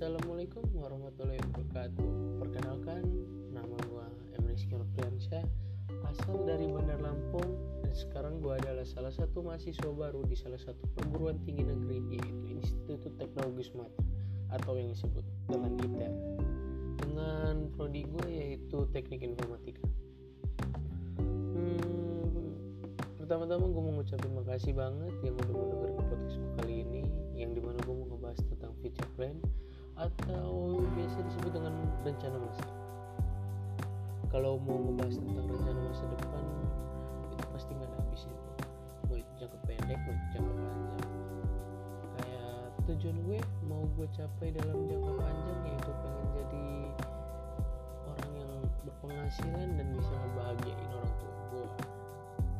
Assalamualaikum warahmatullahi wabarakatuh. Perkenalkan, nama gue Emre Rizky Asal dari Bandar Lampung Dan sekarang gue adalah salah satu mahasiswa baru Di salah satu perguruan tinggi negeri Yaitu Institut Teknologi Sumatera Atau yang disebut dengan ITER Dengan prodi gue yaitu Teknik Informatika. Hmm, Pertama-tama gue mau ngucap terima kasih banget Yang udah mendengarkan podcast gue kali ini Yang di mana gue mau ngebahas tentang future plan atau biasa disebut dengan rencana masa? Kalau mau ngebahas tentang rencana masa depan itu pasti nggak ada habisnya. Mau itu jangka pendek mau itu jangka panjang. Kayak tujuan gue mau gue capai dalam jangka panjang yaitu pengen jadi orang yang berpenghasilan dan bisa ngebahagiain orang tua gue.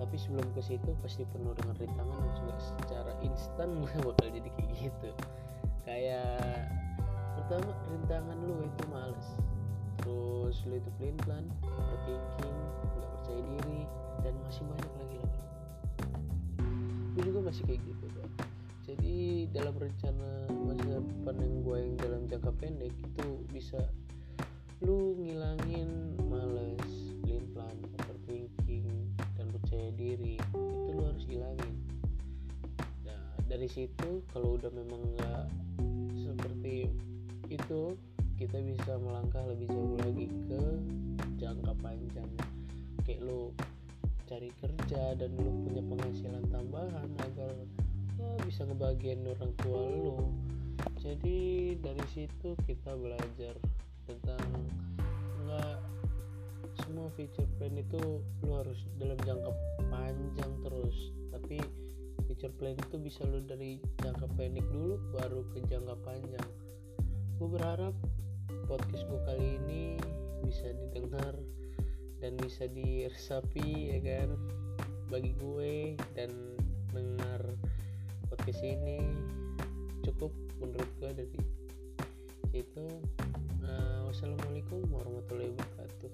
Tapi sebelum ke situ pasti penuh dengan rintangan dan juga secara instan gue bakal jadi kayak gitu. Kayak pertama rintangan lu itu males. Terus lu itu pelin pelan overthinking nggak percaya diri dan masih banyak lagi lah gue juga masih kayak gitu bro. Jadi dalam rencana masa depan yang gue yang dalam jangka pendek itu bisa lu ngilangin males pelin pelan overthinking dan percaya diri. Itu lu harus hilangin nah dari situ kalau udah memang nggak seperti itu kita bisa melangkah lebih jauh lagi ke jangka panjang. Kayak lu cari kerja dan lu punya penghasilan tambahan agar ya bisa ngebagian orang tua lu. Jadi dari situ kita belajar tentang nggak semua future plan itu lu harus dalam jangka panjang terus. Tapi future plan itu bisa lu dari jangka pendek dulu baru ke jangka panjang gue berharap podcast gue kali ini bisa didengar dan bisa diresapi ya kan? Bagi gue dan dengar podcast ini cukup menurut gue dari situ. Uh, wassalamualaikum warahmatullahi wabarakatuh